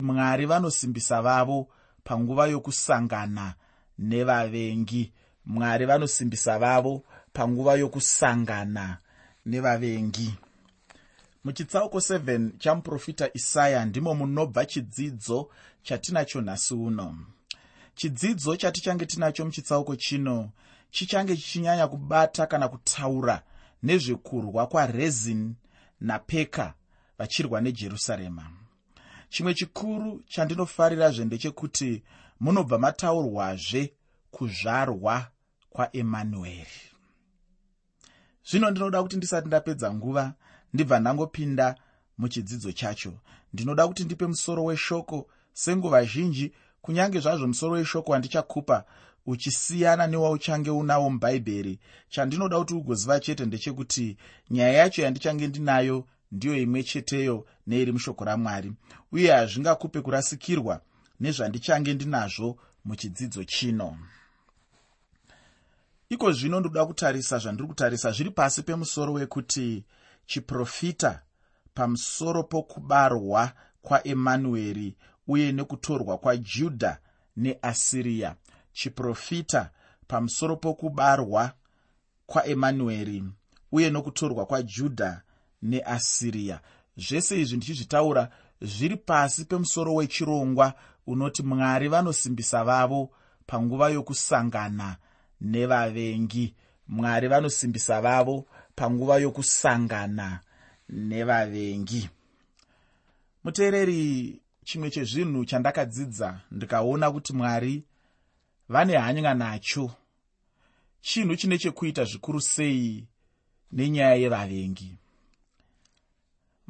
mwari vanosimbisa vavo panguva yokusangana nevavengi. Mwari vanosimbisa vavo panguva yokusangana nevavengi. Muchitsauko 7 chamuprofita isaya ndimo munobva chidzidzo chatinacho nhasi uno. Chidzidzo chatichange tinacho muchitsauko chino chichange chichinyanya kubata kana kutaura nezvekurwa kwarezin napeka vachirwa nejerusarema chimwe chikuru chandinofarirazve ndechekuti munobva mataurwazve kuzvarwa kwaemanueri. Zvino ndinoda kuti ndisati ndapedza nguva ndibva ndangopinda muchidzidzo chacho. Ndinoda kuti ndipe musoro weshoko senguva zhinji. Kunyange zvazvo musoro weshoko wandichakupa uchisiyana newauchange unawo mubhaibheri. Chandinoda kuti ugoziva chete ndechekuti nyaya yacho yandichange ndinayo ndiyo imwe cheteyo neiri mushoko ramwari. Uye hazvingakupe kurasikirwa nezvandichange ndinazvo muchidzidzo chino. Iko zvino ndoda kutarisa zvandiri kutarisa zviri pasi pemusoro wekuti chiprofita pamusoro pokubarwa kwaemanueri uye nekutorwa kwajudha neasiriya chiprofita pamusoro pokubarwa kwaemanueri uye nokutorwa kwajudha neasiriya zvese izvi ndichizvitaura zviri pasi pemusoro wechirongwa unoti mwari vanosimbisa vavo panguva yokusangana nevavengi. Mwari vanosimbisa vavo panguva yokusangana nevavengi. Muteereri chimwe chezvinhu chandakadzidza ndikaona kuti mwari vane hanya nacho. Chinhu chine chekuita zvikuru sei nenyaya yevavengi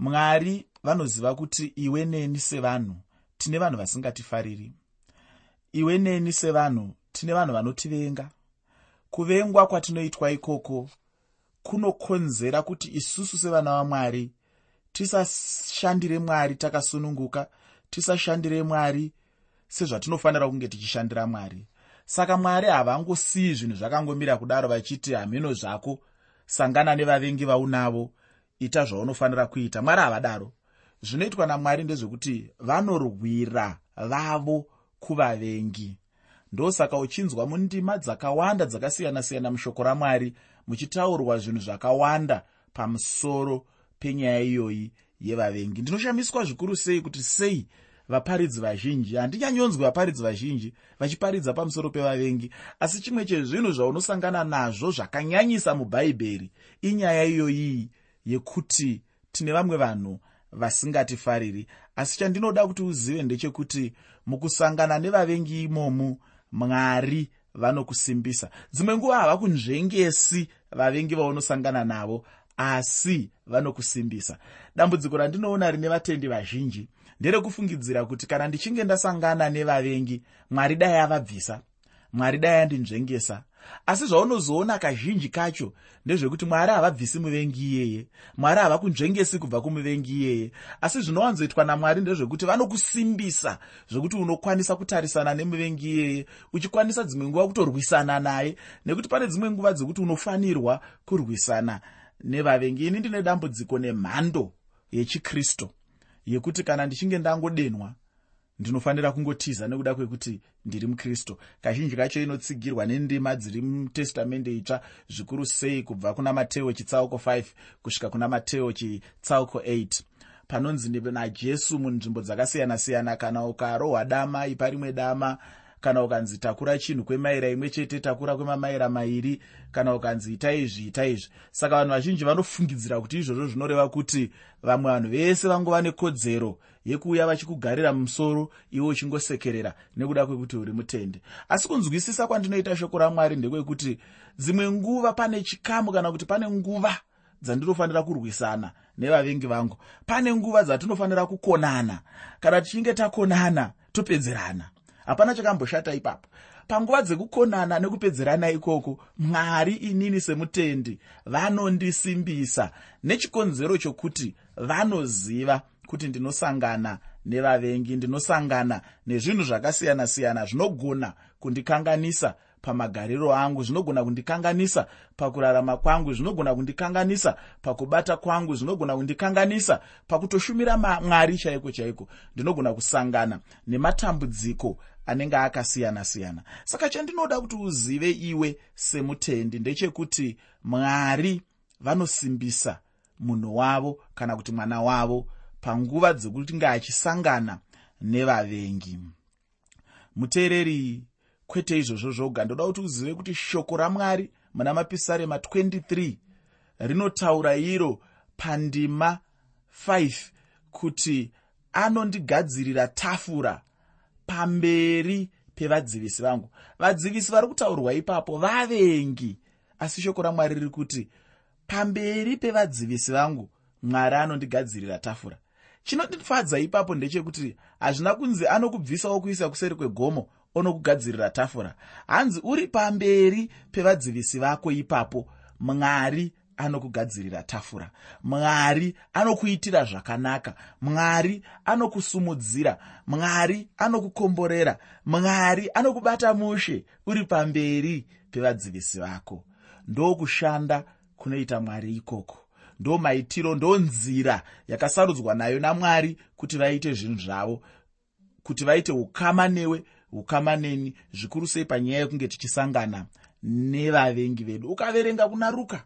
mwari vanoziva kuti iwe neni sevanhu tine vanhu vasingatifariri. Iwe neni sevanhu tine vanhu vanotivenga. Kuvengwa kwatinoitwa ikoko kunokonzera kuti isusu sevana vamwari tisashandire mwari takasununguka tisashandire mwari sezvatinofanira kunge tichishandira mwari. Saka mwari havangosiyi zvinhu zvakangomira kudaro vachiti hamhino zvako sangana nevavengi vaunavo ita zvaunofanira kuita. Mwari havadaro zvinoitwa namwari ndezvekuti vanorwira vavo kuvavengi. Ndosaka uchinzwa mundima dzakawanda dzakasiyana-siyana mushoko ramwari muchitaurwa zvinhu zvakawanda pamusoro penyaya iyoyi yevavengi. Ndinoshamiswa zvikuru sei kuti sei vaparidzi vazhinji? Handinyanyonzwi vaparidzi vazhinji vachiparidza pamusoro pevavengi asi chimwe chezvinhu zvaunosangana nazvo zvakanyanyisa mubhaibheri inyaya iyoyi yekuti tine vamwe vanhu vasingatifariri. Asi chandinoda kuti uzive ndechekuti mukusangana nevavengi imomu mwari vanokusimbisa. Dzimwe nguva havakunzvengesi vavengi vaunosangana navo asi vanokusimbisa. Dambudziko randinoona rine vatendi vazhinji nderekufungidzira kuti kana ndichinge ndasangana nevavengi mwari dai avabvisa. Mwari dai andinzvengesa asi zvaunozoona kazhinji kacho ndezvekuti mwari havabvisi muvengi iyeye. Mwari hava kunzvengesi kubva kumuvengi iyeye. Asi zvinowanzoitwa namwari ndezvekuti vanokusimbisa zvokuti unokwanisa kutarisana nemuvengi iyeye uchikwanisa dzimwe nguva kutorwisana naye nekuti pane dzimwe nguva dzekuti unofanirwa kurwisana nevavengi. Ini ndine dambudziko nemhando yechikristu yekuti kana ndichinge ndangodenwa ndinofanira kungotiza nekuda kwekuti ndiri mukristu. Kazhinji kacho inotsigirwa nendima dziri mutestamende itsva zvikuru sei kubva kuna mateo chitsauko 5 kusvika kuna mateo chitsauko 8 panonzi najesu munzvimbo dzakasiyana-siyana kana ukarohwa dama ipa rimwe dama kana ukanzi takura chinhu kwemaira imwe chete takura kwemamaira mairi kana ukanzi ita izvi ita izvi. Saka vanhu vazhinji vanofungidzira kuti izvozvo zvinoreva kuti vamwe vanhu vese vangova nekodzero yekuuya vachikugarira mumusoro iwe uchingosekerera nekuda kwekuti uri mutende. Asi kunzwisisa kwandinoita shoko ramwari ndekwekuti dzimwe nguva pane chikamu kana kuti pane nguva dzandinofanira kurwisana nevavengi vangu. Pane nguva dzatinofanira kukonana. Kana tichinge takonana topedzerana hapana chakamboshata ipapo. Panguva dzekukonana nekupedzerana ikoko mwari inini semutendi vanondisimbisa. Nechikonzero chokuti vanoziva kuti ndinosangana nevavengi ndinosangana nezvinhu zvakasiyana-siyana zvinogona kundikanganisa pamagariro angu zvinogona kundikanganisa pakurarama kwangu zvinogona kundikanganisa pakubata kwangu zvinogona kundikanganisa pakutoshumira mwari chaiko chaiko ndinogona kusangana nematambudziko anenge akasiyana-siyana saka chandinoda kuti uzive iwe semutendi ndechekuti mwari vanosimbisa munhu wavo kana kuti mwana wavo panguva dzekutinge achisangana nevavengi. Muteereri kwete izvozvo zvoga. Ndoda kuti uzive kuti shoko ramwari muna mapisarema 23 rinotaura iro pandima 5 kuti anondigadzirira tafura pamberi pevadzivisi vangu. Vadzivisi vari kutaurwa ipapo vavengi. Asi shoko ramwari riri kuti pamberi pevadzivisi vangu mwari anondigadzirira tafura. Chinondifadza ipapo ndechekuti hazvina kunzi anokubvisawo kuisa kuseri kwegomo onokugadzirira tafura. Hanzi uri pamberi pevadzivisi vako ipapo mwari anokugadzirira tafura. Mwari anokuitira zvakanaka. Mwari anokusumudzira. Mwari anokukomborera. Mwari anokubata mushe uri pamberi pevadzivisi vako. Ndokushanda kunoita mwari ikoko. Ndo maitiro ndo nzira yakasarudzwa nayo namwari kuti vaite zvinhu zvavo kuti vaite ukama newe ukama neni zvikuru sei panyaya yekunge tichisangana nevavengi vedu. Ukaverenga kuna ruka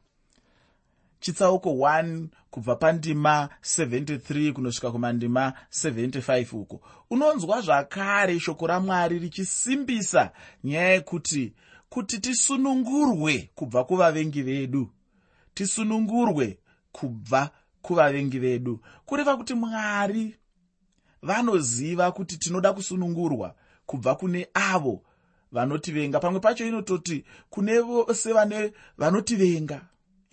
chitsauko 1 kubva pandima 73 kunosvika kumandima 75 uko. Unonzwa zvakare shoko ramwari richisimbisa nyaya yekuti kuti tisunungurwe kubva kuvavengi vedu. Tisunungurwe kubva kuvavengi vedu. Kureva kuti mwari vanoziva kuti tinoda kusunungurwa kubva kune avo vanotivenga. Pamwe pacho inototi kune vose vane vanotivenga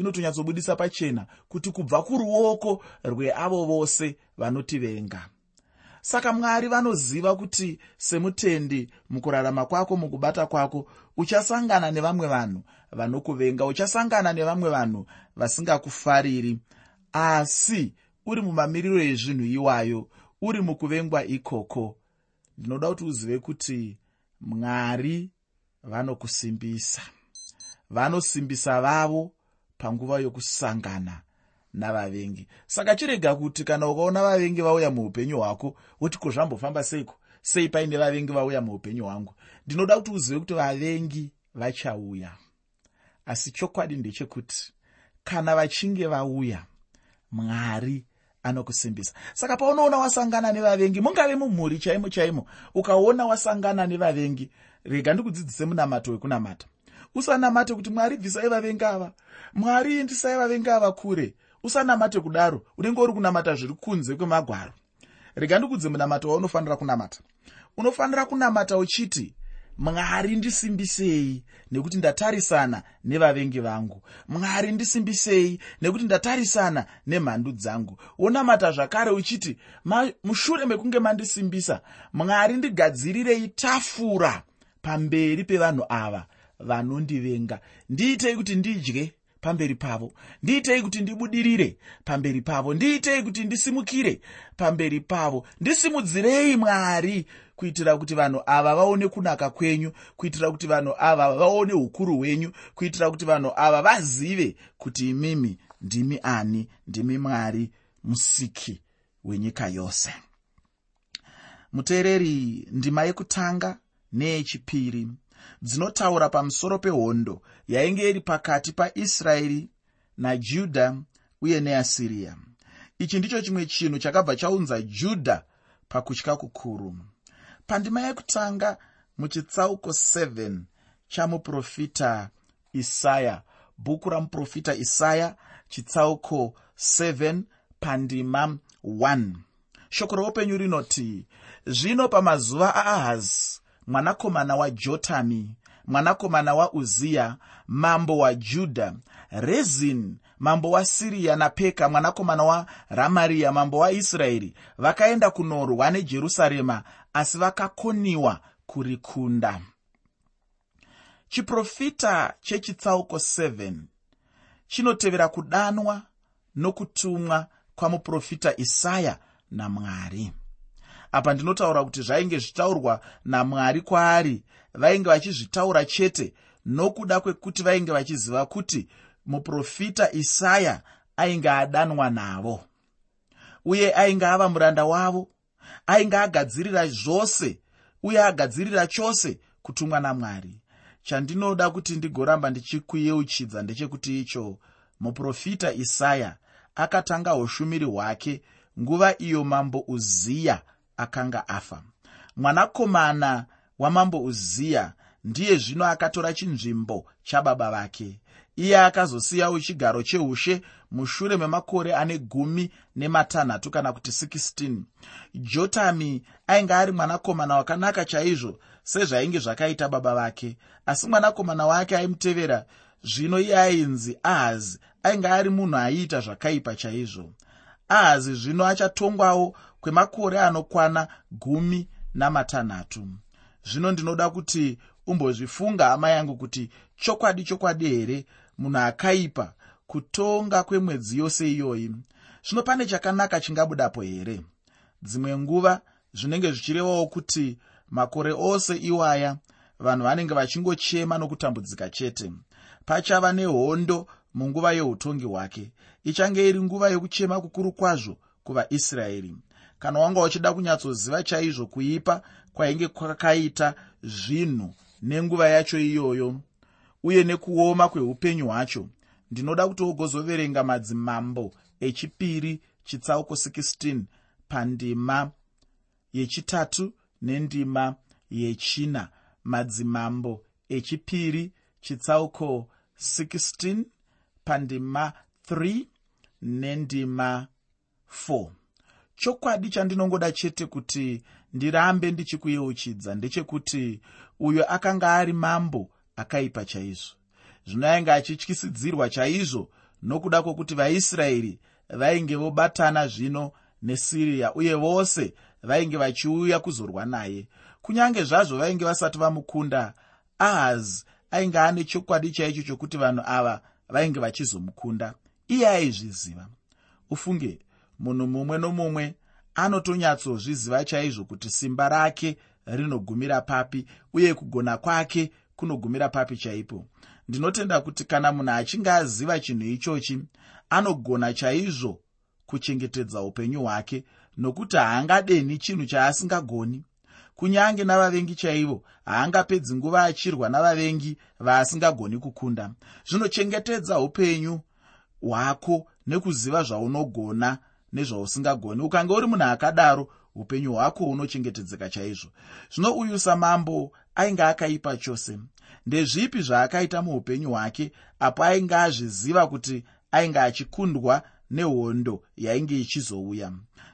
inotonyatsobudisa pachena kuti kubva kuruoko rweavo vose vanotivenga. Saka mwari vanoziva kuti semutendi mukurarama kwako mukubata kwako uchasangana nevamwe vanhu vanokuvenga uchasangana nevamwe vanhu vasingakufariri. Asi uri mumamiriro ezvinhu iwayo uri mukuvengwa ikoko. Ndinoda kuti uzive kuti mwari vanokusimbisa. Vanosimbisa vavo panguva yokusangana navavengi. Saka chirega kuti kana ukaona vavengi vauya muupenyu hwako woti ko zvambofamba seiko? Sei paine vavengi vauya muupenyu hwangu? Ndinoda kuti uzive kuti vavengi vachauya. Asi chokwadi ndechekuti kana vachinge vauya mwari anokusimbisa saka paunoona wasangana nevavengi mungave mumhuri chaimo chaimo ukaona wasangana nevavengi rega ndikudzidzise munamato wekunamata usanamate kuti mwari bvisai vavengi ava mwari endisai vavengi ava kure. Usanamate kudaro unenge uri kunamata zviri kunze kwemagwaro. Rega ndikudze munamato waunofanira kunamata. Unofanira kunamata uchiti mwari ndisimbisei nekuti ndatarisana nevavengi vangu? Mwari ndisimbisei nekuti ndatarisana nemhandu dzangu? Wonamata zvakare uchiti mushure mekunge mandisimbisa mwari ndigadzirirei tafura pamberi pevanhu ava vanondivenga. Ndiitei kuti ndidye pamberi pavo? Ndiitei kuti ndibudirire pamberi pavo? Ndiitei kuti ndisimukire pamberi pavo? Ndisimudzirei mwari kuitira kuti vanhu ava vaone kunaka kwenyu kuitira kuti vanhu ava vaone ukuru hwenyu kuitira kuti vanhu ava vazive kuti imimi ndimi ani ndimi mwari musiki wenyika yose. Muteereri ndima yekutanga neyechipiri dzinotaura pamusoro pehondo yainge iri pakati paisraeri najudha uye neasiriya ichi ndicho chimwe chinhu chakabva chaunza judha pakutya kukuru. Pandima yekutanga muchitsauko 7 chamuprofita isaya bhuku ramuprofita isaya chitsauko 7 pandima 1 shoko roupenyu rinoti zvino pamazuva aahazi mwanakomana wajotami mwanakomana wauziya mambo wajudha rezini mambo wasiriya napeka mwanakomana waramariya mambo waisraeri vakaenda kunorwa nejerusarema asi vakakoniwa kurikunda. Chiprofita chechitsauko 7 chinotevera kudanwa nokutumwa kwamuprofita isaya namwari apa ndinotaura kuti zvainge zvitaurwa namwari kwaari vainge vachizvitaura chete nokuda kwekuti vainge vachiziva kuti muprofita isaya ainge adanwa navo uye ainge ava muranda wavo ainge agadzirira zvose uye agadzirira chose kutumwa namwari. Chandinoda kuti ndigoramba ndichikuyeuchidza ndechekuti icho muprofita isaya akatanga ushumiri hwake nguva iyo mambo uziya akanga afa. Mwanakomana wamambo uziya ndiye zvino akatora chinzvimbo chababa vake. Iye akazosiyawo chigaro cheushe mushure memakore ane gumi nematanhatu kana kuti 16 jotami ainge ari mwanakomana wakanaka chaizvo sezvainge zvakaita baba vake. Asi mwanakomana wake aimutevera zvino iye ainzi ahazi ainge ari munhu aiita zvakaipa chaizvo. Ahazi zvino achatongwawo kwemakore anokwana gumi namatanhatu. Zvino ndinoda kuti umbozvifunga hama yangu kuti chokwadi chokwadi here munhu akaipa kutonga kwemwedzi yose iyoyi? Zvino pane chakanaka chingabudapo here? Dzimwe nguva zvinenge zvichirevawo kuti makore ose iwaya vanhu vanenge vachingochema nokutambudzika chete. Pachava nehondo munguva yeutongi hwake. Ichange iri nguva yokuchema kukuru kwazvo kuvaisraeri kana wanga uchida kunyatsoziva chaizvo kuipa kwainge kwakaita zvinhu nenguva yacho iyoyo uye nekuoma kweupenyu hwacho ndinoda kuti wogozoverenga madzimambo echipiri chitsauko 16 pandima yechitatu nendima yechina. Madzimambo echipiri chitsauko 16 pandima 3 nendima 4 chokwadi chandinongoda chete kuti ndirambe ndichikuyeuchidza ndechekuti uyo akanga ari mambo akaipa chaizvo. Zvino ainge achityisidzirwa chaizvo nokuda kwokuti vaisraeri vainge vobatana zvino nesiriya uye vose vainge vachiuya kuzorwa naye. Kunyange zvazvo vainge vasati vamukunda ahazi ainge ane chokwadi chaicho chokuti vanhu ava vainge vachizomukunda. Iye aizviziva ufunge munhu mumwe nomumwe anotonyatsozviziva chaizvo kuti simba rake rinogumira papi uye kugona kwake kunogumira papi chaipo. Ndinotenda kuti kana munhu achinge aziva chinhu ichochi anogona chaizvo kuchengetedza upenyu hwake nokuti haangadeni chinhu chaasingagoni. Kunyange navavengi chaivo haangapedzi nguva achirwa navavengi vaasingagoni kukunda. Zvinochengetedza upenyu hwako nekuziva zvaunogona nezvausingagoni ukange uri munhu akadaro upenyu hwako hunochengetedzeka chaizvo. Zvino uyu samambo ainge akaipa chose. Ndezvipi zvaakaita muupenyu hwake apo ainge azviziva kuti ainge achikundwa nehondo yainge ichizouya.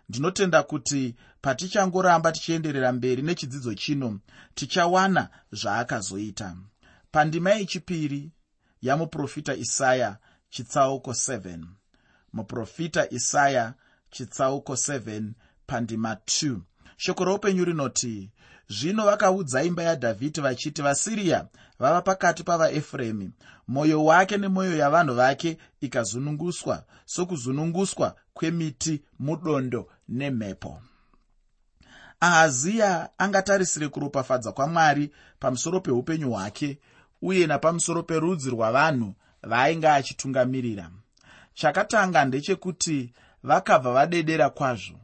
Ndinotenda kuti patichangoramba tichienderera mberi nechidzidzo chino tichawana zvaakazoita. Pandima yechipiri yamuprofita isaya chitsauko 7 muprofita isaya chitsauko 7 pandima 2 shoko roupenyu rinoti zvino vakaudza imba yadhavhidhi vachiti vasiriya vava pakati pavaefuremi. Mwoyo wake nemwoyo yavanhu vake ikazununguswa sokuzununguswa kwemiti mudondo nemhepo ahaziya angatarisire kuropafadza kwamwari pamusoro peupenyu hwake uye napamusoro perudzi rwavanhu vaainge achitungamirira. Chakatanga ndechekuti vakabva vadedera kwazvo.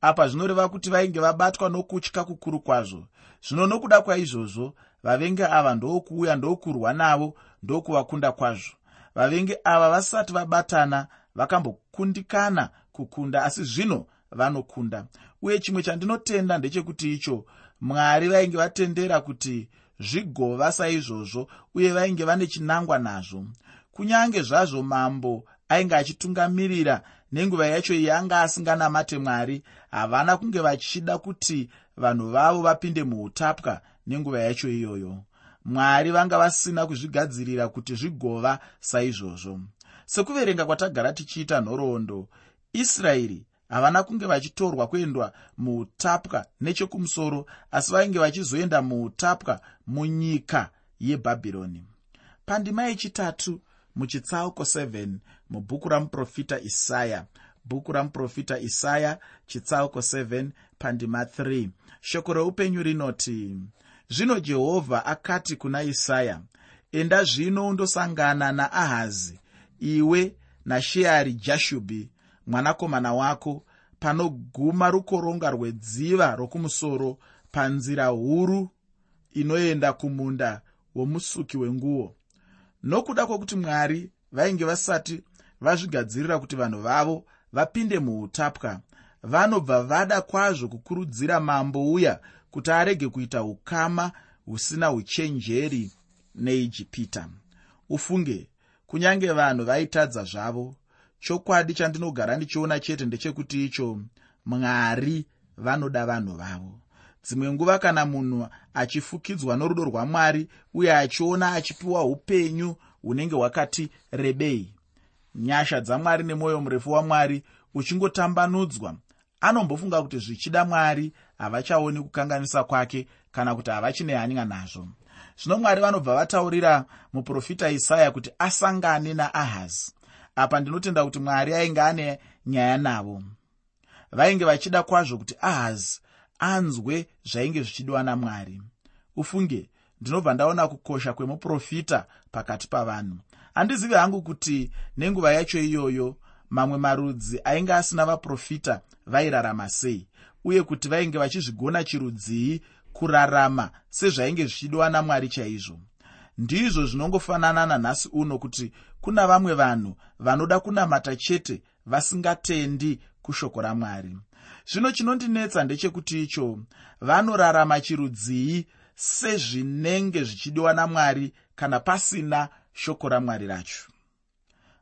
Apa zvinoreva kuti vainge vabatwa nokutya kukuru kwazvo. Zvino nokuda kwaizvozvo vavengi ava ndokuuya ndokurwa navo ndokuvakunda kwazvo. Vavengi ava vasati vabatana vakambokundikana kukunda asi zvino vanokunda. Uye chimwe chandinotenda ndechekuti icho mwari vainge vatendera kuti zvigova saizvozvo uye vainge vane chinangwa nazvo. Kunyange zvazvo mambo ainge achitungamirira nenguva yacho yanga asinganamate mwari havana kunge vachida kuti vanhu vavo vapinde muutapwa nenguva yacho iyoyo. Mwari vanga vasina kuzvigadzirira kuti zvigova saizvozvo. Sekuverenga kwatagara tichiita nhoroondo israeri havana kunge vachitorwa kuendwa muutapwa nechekumusoro asi vainge vachizoenda muutapwa munyika yebhabhironi. Pandima yechitatu muchitsauko 7 mubhuku ramuprofita isaya. Bhuku ramuprofita isaya chitsauko 7 pandima 3 shoko reupenyu rinoti zvino jehovha akati kuna isaya enda zvino undosangana naahazi iwe nasheari jashubhi mwanakomana wako panoguma rukoronga rwedziva rokumusoro panzira huru inoenda kumunda womusuki wenguo nokuda kwokuti mwari vainge vasati vazvigadzirira kuti vanhu vavo vapinde muutapwa vanobva vada kwazvo kukurudzira mambo uya kuti arege kuita ukama husina uchenjeri neijipita. Ufunge kunyange vanhu vaitadza zvavo chokwadi chandinogara ndichiona chete ndechekuti icho mwari vanoda vanhu vavo dzimwe nguva kana munhu achifukidzwa norudo rwamwari uye achiona achipiwa upenyu hunenge hwakati rebei. Nyasha dzamwari nemwoyo murefu wamwari uchingotambanudzwa. Anombofunga kuti zvichida mwari havachaoni kukanganisa kwake kana kuti havachine hanya nazvo. Zvino mwari vanobva vataurira muprofita isaya kuti asangane naahazi. Apa ndinotenda kuti mwari ainge ane nyaya navo. Vainge vachida kwazvo kuti ahazi anzwe zvainge zvichidiwa namwari. Ufunge ndinobva ndaona kukosha kwemuprofita pakati pavanhu. Handizivi hangu kuti nenguva yacho iyoyo mamwe marudzi ainge asina vaprofita vairarama sei uye kuti vainge vachizvigona chirudzii kurarama sezvainge zvichidiwa namwari chaizvo. Ndizvo zvinongofanana nanhasi uno kuti kuna vamwe vanhu vanoda kunamata chete vasingatendi kushoko ramwari zvino chinondinetsa ndechekuti icho vanorarama chirudzii sezvinenge zvichidiwa namwari kana pasina shoko ramwari racho?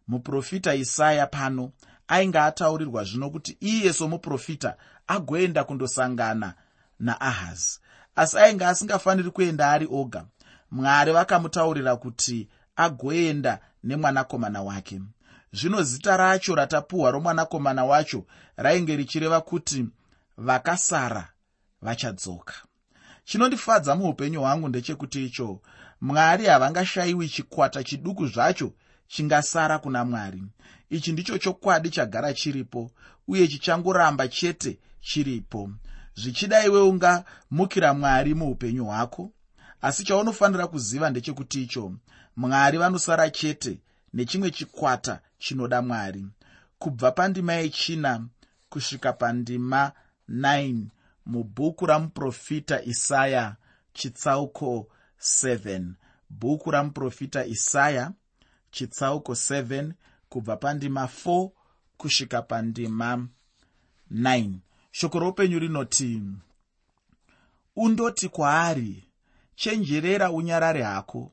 Muprofita isaya pano ainge ataurirwa zvino kuti iye somuprofita agoenda kundosangana naahazi. Asi ainge asingafaniri kuenda ari oga mwari vakamutaurira kuti agoenda nemwanakomana wake zvino zita racho ratapuhwa romwanakomana wacho rainge richireva kuti vakasara vachadzoka. Chinondifadza muupenyu hwangu ndechekuti icho mwari havangashayiwi chikwata chiduku zvacho chingasara kuna mwari. Ichi ndicho chokwadi chagara chiripo uye chichangoramba chete chiripo. Zvichida iwe ungamukira mwari muupenyu hwako. Asi chaunofanira kuziva ndechekuti icho mwari vanosara chete nechimwe chikwata chinoda mwari. Kubva pandima yechina kusvika pandima 9 mubhuku ramuprofita isaya chitsauko 7 bhuku ramuprofita isaya chitsauko 7 kubva pandima 4 kusvika pandima 9 shoko roupenyu rinoti undoti kwaari chenjerera unyarare hako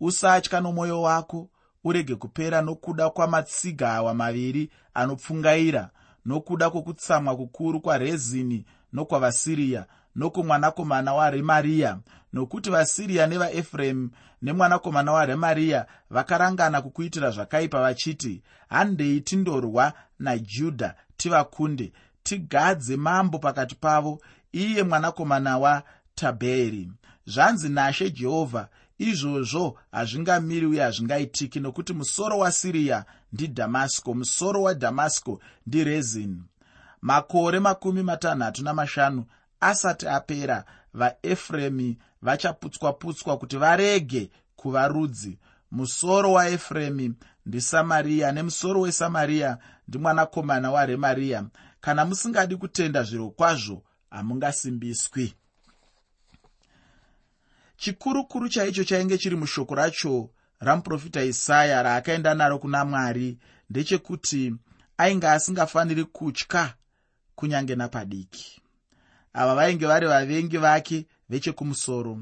usatya nomwoyo wako urege kupera nokuda kwamatsiga awa maviri anopfungaira nokuda kwokutsamwa kukuru kwarezini nokwavasiriya nokumwanakomana waremariya nokuti vasiriya nevaefuremu nemwanakomana waremariya vakarangana kukuitira zvakaipa vachiti handei tindorwa najudha tivakunde tigadze mambo pakati pavo iye mwanakomana watabheri zvanzi nashe jehovha izvozvo hazvingamiri uye hazvingaitiki nokuti musoro wasiriya ndidhamasiko musoro wadhamasiko ndirezini makore makumi matanhatu namashanu asati apera vaefuremi vachaputswa-putswa kuti varege kuva rudzi musoro waefuremi ndisamariya nemusoro wesamariya ndimwanakomana waremariya. Kana musingadi kutenda zviro kwazvo hamungasimbiswi chikurukuru chaicho chainge chiri mushoko racho ramuprofita isaya raakaenda naro kuna mwari ndechekuti ainge asingafaniri kutya kunyange napadiki. Ava vainge vari vavengi vake vechekumusoro.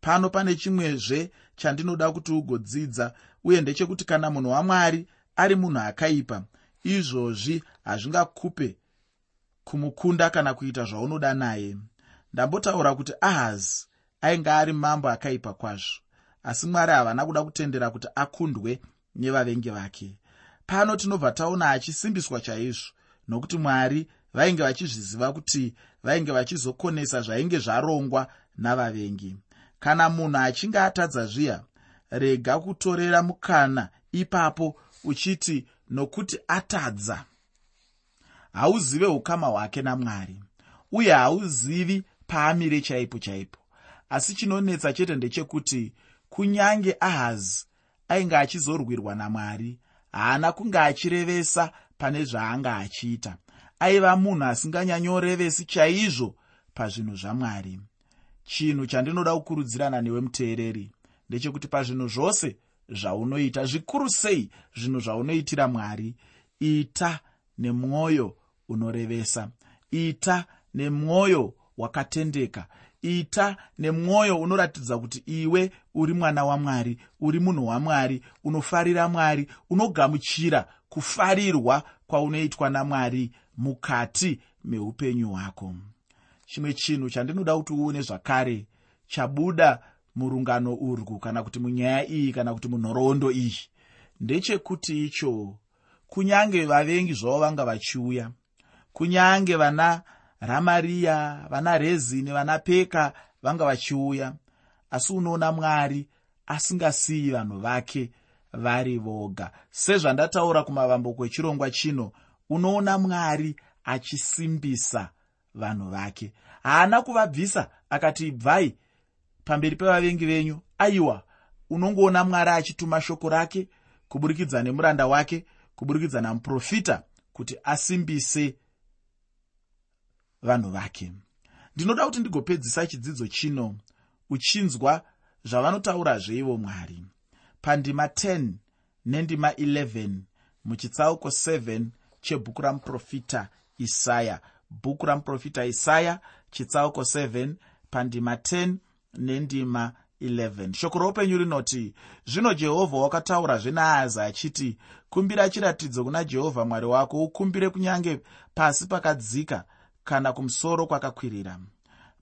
Pano pane chimwezve chandinoda kuti ugodzidza uye ndechekuti kana munhu wamwari ari munhu akaipa izvozvi hazvingakupe kumukunda kana kuita zvaunoda naye. Ndambotaura kuti ahazi ainge ari mambo akaipa kwazvo. Asi mwari havana kuda kutendera kuti akundwe nevavengi vake. Pano tinobva taona achisimbiswa chaizvo nokuti mwari vainge vachizviziva kuti vainge vachizokonesa zvainge zvarongwa navavengi. Kana munhu achinge atadza zviya rega kutorera mukana ipapo uchiti nokuti atadza. Hauzive ukama hwake namwari uye hauzivi paamire chaipo chaipo asi chinonetsa chete ndechekuti kunyange ahazi ainge achizorwirwa namwari haana kunge achirevesa pane zvaanga achiita. Aiva munhu asinganyanyorevesi chaizvo pazvinhu zvamwari. Chinhu chandinoda kukurudzirana newe muteereri ndechekuti pazvinhu zvose zvaunoita zvikuru sei zvinhu zvaunoitira mwari ita nemwoyo unorevesa ita nemwoyo wakatendeka ita nemwoyo unoratidza kuti iwe uri mwana wamwari uri munhu wamwari unofarira mwari unogamuchira kufarirwa kwaunoitwa namwari mukati meupenyu hwako. Chimwe chinhu chandinoda kuti uone zvakare chabuda murungano urwu kana kuti munyaya iyi kana kuti munhoroondo iyi ndechekuti icho kunyange vavengi zvavo vanga vachiuya kunyange vana ramariya vana rezini vana peka vanga vachiuya. Asi unoona mwari asingasiyi vanhu vake vari voga. Sezvandataura kumavambuko echirongwa chino unoona mwari achisimbisa vanhu vake. Haana kuvabvisa akati bvai pamberi pevavengi venyu. Aiwa unongoona mwari achituma shoko rake kuburikidza nemuranda wake kuburikidza namuprofita kuti asimbise vanhu vake. Ndinoda kuti ndigopedzisa chidzidzo chino uchinzwa zvavanotaura zveivo mwari. Pandima 10 nendima 11 muchitsauko 7 chebhuku ramuprofita isaya. Bhuku ramuprofita isaya chitsauko 7 pandima 10 nendima 11 shoko roupenyu rinoti zvino jehovha wakataurazve naahazi achiti kumbira chiratidzo kuna jehovha mwari wako ukumbire kunyange pasi pakadzika kana kumusoro kwakakwirira.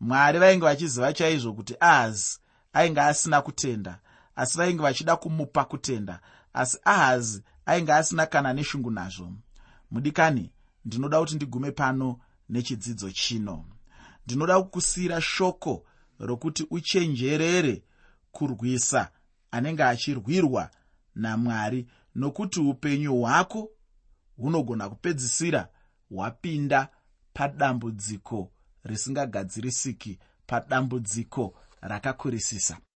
Mwari vainge vachiziva chaizvo kuti ahazi ainge asina kutenda asi vainge vachida kumupa kutenda asi ahazi ainge asina kana neshungu nazvo. Mudikani ndinoda kuti ndigume pano nechidzidzo chino. Ndinoda kukusiyira shoko rokuti uchenjerere kurwisa anenge achirwirwa namwari nokuti upenyu hwako hunogona kupedzisira hwapinda padambudziko risingagadzirisiki padambudziko rakakurisisa